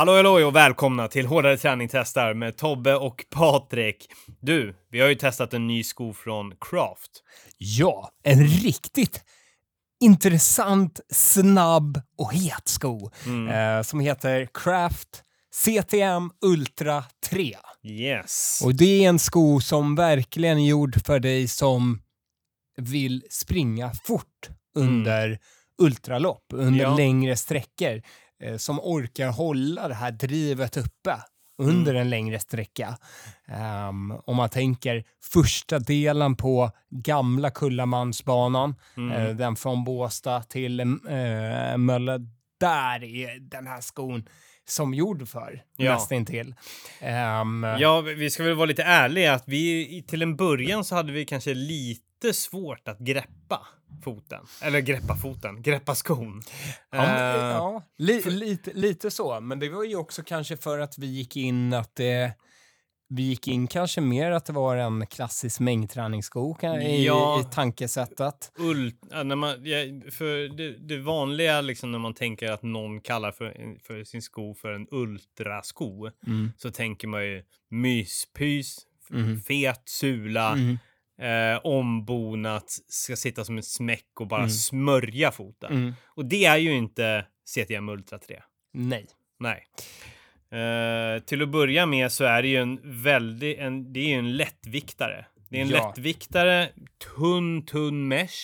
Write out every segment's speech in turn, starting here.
Hallå hallå och välkomna till Hårdare Träning Testar med Tobbe och Patrik. Du, vi har ju testat en ny sko från Craft. Ja, en riktigt intressant, snabb och het sko eh, som heter Craft CTM Ultra 3. Yes. Och det är en sko som verkligen är gjord för dig som vill springa fort under ultralopp, under Ja. längre sträckor, eh, som orkar hålla det här drivet uppe under en längre sträcka. Ehm, om man tänker första delen på gamla Kullamansbanan, eh, den från Båstad till eh, Mölle, där är den här skon som gjord för, Ja. nästintill. Ehm, Ja, vi ska väl vara lite ärliga att vi till en början så hade vi kanske lite svårt att greppa foten. Eller greppa foten, greppa skon. Ja, Eh, ja li, lite, lite så. Men det var ju också kanske för att vi gick in att det... Vi gick in kanske mer att det var en klassisk mängdträningssko i, Ja. i tankesättet. Ult, när man, för det, det vanliga liksom när man tänker att någon kallar för, för sin sko för en ultrasko Mm. så tänker man ju myspys, Mhm. fet sula, Mm. Eh, ombonat, ska sitta som en smäck och bara Mm. smörja foten. Mm. Och det är ju inte CTM Ultra 3. Nej. Nej. Eh, till att börja med så är det ju en väldigt, en, det är ju en lättviktare. Det är en Ja. lättviktare, tunn, tunn mesh.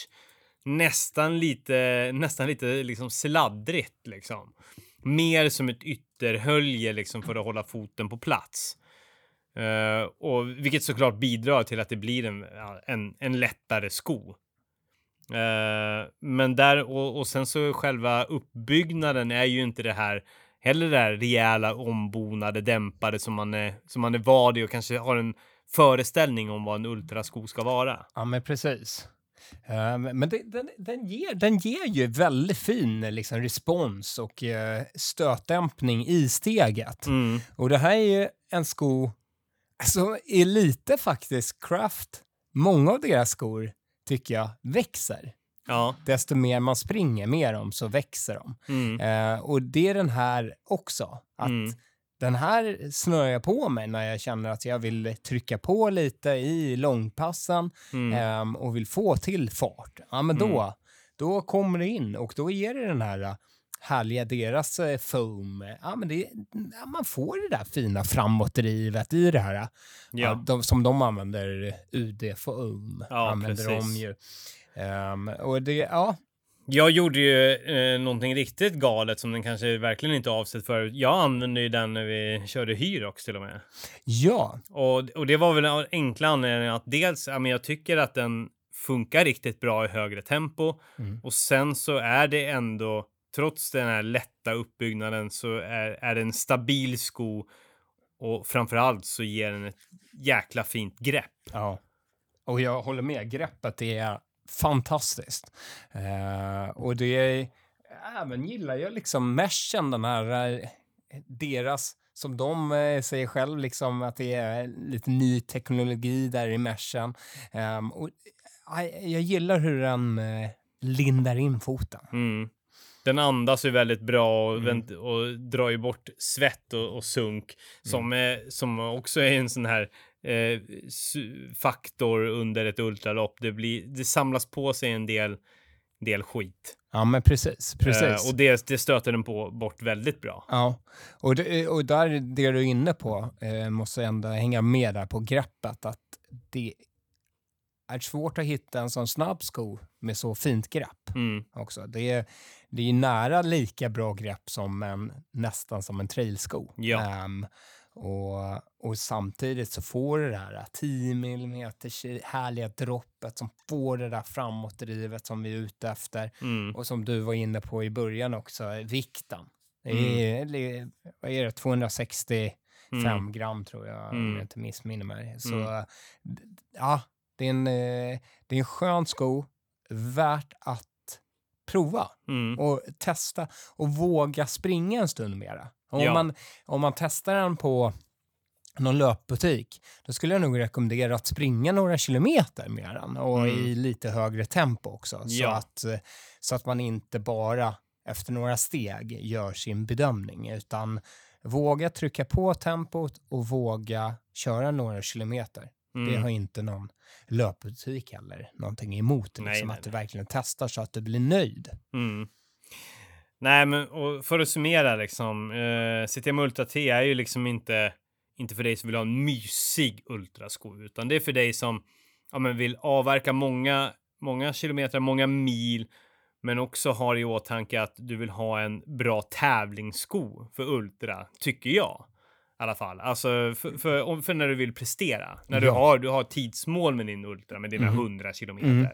Nästan lite, nästan lite liksom sladdrigt liksom. Mer som ett ytterhölje liksom för att hålla foten på plats. Eh, och vilket såklart bidrar till att det blir en, en, en lättare sko. Eh, men där och, och sen så själva uppbyggnaden är ju inte det här heller det här rejäla ombonade dämpade som man är som man är van i och kanske har en föreställning om vad en ultrasko ska vara. Ja, men precis. Eh, men det, den, den, ger, den ger ju väldigt fin liksom, respons och uh, stötdämpning i steget. Mm. Och det här är ju en sko som är lite faktiskt Craft. Många av deras skor tycker jag växer. Ja. Desto mer man springer med dem så växer de. Mm. Eh, och det är den här också. Att Mm. Den här snör jag på mig när jag känner att jag vill trycka på lite i långpassen Mm. ehm, och vill få till fart. Ja, men då, Mm. då kommer det in och då ger det den här härliga deras eh, foam. Ja, men det, ja, man får det där fina framåtdrivet i det här. Ja. Ja. de, som de använder, UD foam, Ja, använder precis. de ju. Ehm, och det, ja, Jag gjorde ju eh, någonting riktigt galet som den kanske verkligen inte är avsedd för. Jag använde ju den när vi körde Hyrox till och med. ja, Och, och det var väl en enkla anledningen att dels, ja, men jag tycker att den funkar riktigt bra i högre tempo Mm. och sen så är det ändå, trots den här lätta uppbyggnaden så är, är det en stabil sko och framförallt så ger den ett jäkla fint grepp. Ja, och jag håller med. Greppet är fantastiskt. Eh, och det är, även gillar jag liksom meshen, den här, eh, deras, som de eh, säger själv, liksom att det är lite ny teknologi där i meshen. Ehm, och, eh, jag gillar hur den eh, lindar in foten. Mm. Den andas ju väldigt bra och, Mm. och drar ju bort svett och, och sunk som, är, som också är en sån här eh, faktor under ett ultralopp. Det, blir, det samlas på sig en del, del skit Ja, men precis. precis. Eh, och det, det stöter den på bort väldigt bra. Ja, och, det, och där, det du är inne på, eh, måste ändå hänga med där på greppet, att det är svårt att hitta en sån snabb sko med så fint grepp Mm. också. Det är, det är nära lika bra grepp som en, nästan som en trailsko. Ja. Ehm, och, och samtidigt så får du det här 10 mm härliga droppet som får det där framåtdrivet som vi är ute efter. Mm. Och som du var inne på i början också, vikten. Det Mm. är, det- vad är det, 265 Mm. gram tror jag, om Mm. jag inte missminner mig. Så Mm. ja, det är, en, eh, det är en skön sko, värt att prova Mm. och testa och våga springa en stund mera. Om, Ja. man, om man testar den på någon löpbutik, då skulle jag nog rekommendera att springa några kilometer med den och Mm. i lite högre tempo också. Så, Ja. att, så att man inte bara efter några steg gör sin bedömning utan våga trycka på tempot och våga köra några kilometer. Det Mm. har inte någon löpbutik heller någonting emot. Nej, Liksom, nej, att du nej. verkligen testar så att du blir nöjd. Mm. Nej, men och för att summera liksom. Eh, CTM Ultra T är ju liksom inte, inte för dig som vill ha en mysig ultrasko, utan det är för dig som ja, men vill avverka många, många kilometer, många mil, men också har i åtanke att du vill ha en bra tävlingssko för ultra, tycker jag. I alla fall. Alltså för, för, om- för när du vill prestera. När du, Ja. har, du har tidsmål med din ultra, med dina Mhm. 100 kilometer. Mm.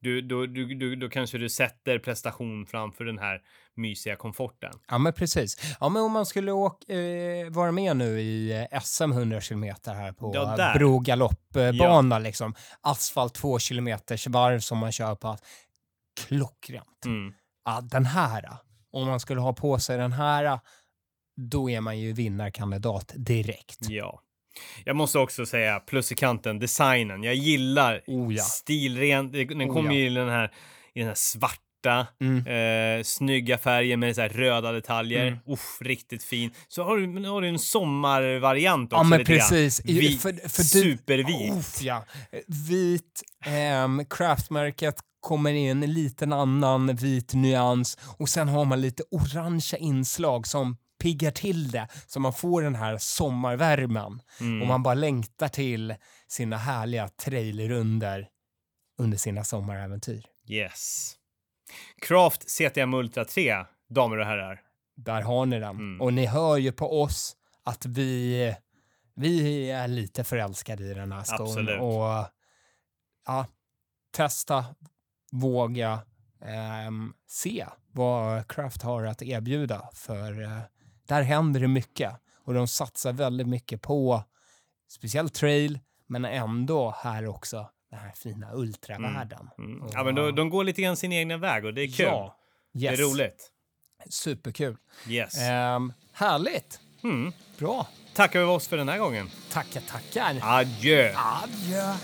Du, då, du, du, då kanske du sätter prestation framför den här mysiga komforten. Ja, men precis. Ja, men om man skulle åka, eh, vara med nu i eh, SM 100 kilometer här på Ja, ja, bro galoppbana, liksom. Asfalt 2 kilometers varv som man kör på. Klockrent. Mm. Ja, den här, om man skulle ha på sig den här, då är man ju vinnarkandidat direkt. Ja. Jag måste också säga plus i kanten, designen. Jag gillar Oh ja. stilren. Den Oh kommer ja. ju i den här, i den här svarta, Mm. eh, snygga färgen med så röda detaljer. Mm. Uff, riktigt fin. Så har du, har du en sommarvariant också. Ja, men precis. Vit, för- för supervit. Uff, ja. Vit, ehm, craftmärket kommer i en liten annan vit nyans och sen har man lite orangea inslag som piggar till det så man får den här sommarvärmen Mm. och man bara längtar till sina härliga trailerrunder under sina sommaräventyr. Yes. Craft CTM Ultra 3, damer och herrar. Där har ni den. Mm. Och ni hör ju på oss att vi, vi är lite förälskade i den här skon. Absolut. Och ja, testa, våga, ehm, se vad Craft har att erbjuda. För eh, där händer det mycket. Och de satsar väldigt mycket på speciellt trail, men ändå här också den här fina ultravärlden. Mm. Och- Ja, men de, de går lite grann sin egna väg och det är kul. Ja, Det yes. är roligt. Superkul. Yes. Ehm, härligt. Mm. Bra. Tackar vi oss för den här gången. Tackar, tackar. Adjö! Adjö.